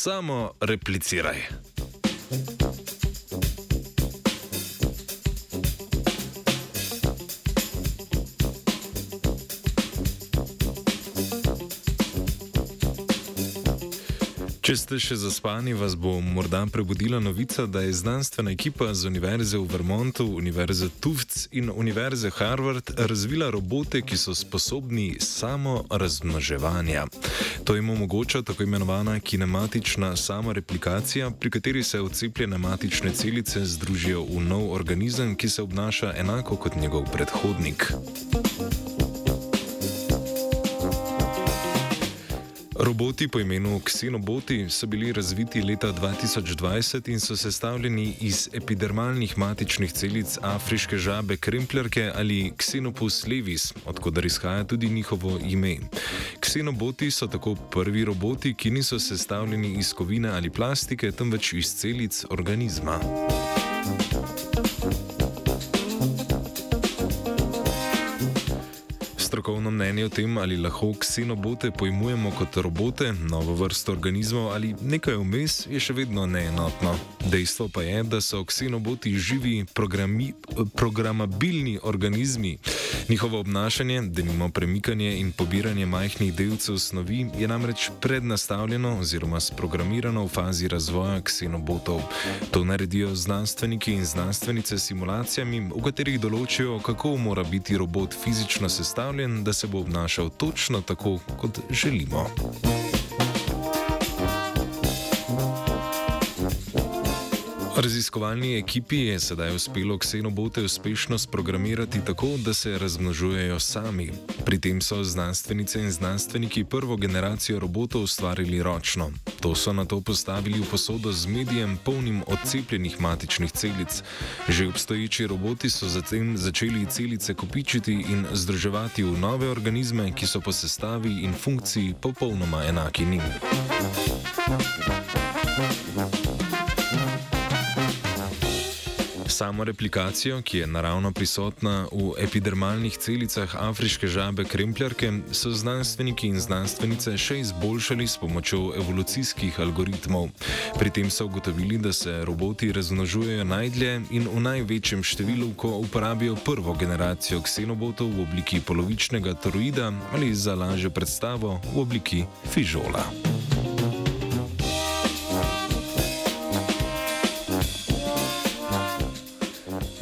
samo repliciraj. Če ste še zaspani, vas bo morda prebudila novica, da je znanstvena ekipa z Univerze v Vermontu, Univerze Tufts in Univerze Harvard razvila robote, ki so sposobni samo razmnoževanja. To jim omogoča tako imenovana kinematična samoreplikacija, pri kateri se odcepljene matične celice združijo v nov organizem, ki se obnaša enako kot njegov predhodnik. Roboti po imenu Xenoboti so bili razviti leta 2020 in so sestavljeni iz epidermalnih matičnih celic afriške žabe krempljarke ali Xenopus levis, odkudar izhaja tudi njihovo ime. Xenoboti so tako prvi roboti, ki niso sestavljeni iz kovine ali plastike, temveč iz celic organizma. Strokovno mnenje o tem, ali lahko ksenobote pojmujemo kot robote, novo vrsto organizmov ali nekaj vmes, je še vedno neenotno. Dejstvo pa je, da so ksenoboti živi, programi, programabilni organizmi. Njihovo obnašanje, denimo premikanje in pobiranje majhnih delcev snovi, je namreč prednastavljeno oziroma sprogramirano v fazi razvoja ksenobotov. To naredijo znanstveniki in znanstvenice s simulacijami, v katerih določijo, kako mora biti robot fizično sestavljen, da se bo obnašal točno tako, kot želimo. Raziskovalni ekipi je sedaj uspelo ksenobote uspešno sprogramirati tako, da se razmnožujejo sami. Pri tem so znanstvenice in znanstveniki prvo generacijo robotov ustvarili ročno. To so na to postavili v posodo z medijem polnim odcepljenih matičnih celic. Že obstoječi roboti so zatem začeli celice kopičiti in združevati v nove organizme, ki so po sestavi in funkciji popolnoma enaki njim. Thank you. Samo replikacijo, ki je naravno prisotna v epidermalnih celicah afriške žabe krempljarke, so znanstveniki in znanstvenice še izboljšali s pomočjo evolucijskih algoritmov. Pri tem so ugotovili, da se roboti razmnožujejo najdlje in v največjem številu, ko uporabijo prvo generacijo ksenobotov v obliki polovičnega toroida ali za lažjo predstavo v obliki fižola.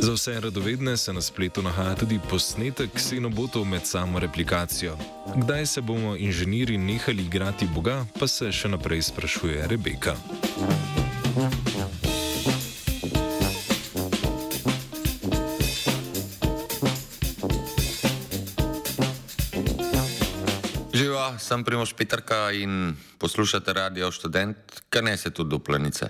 Za vse radovedne se na spletu nahaja tudi posnetek ksenobotov med samo replikacijo. Kdaj se bomo inženirji nehali igrati Boga, pa se še naprej sprašuje Rebeka. Živa, sem Primoš Petrka in poslušate radio študent, kaj ne se tudi do planice.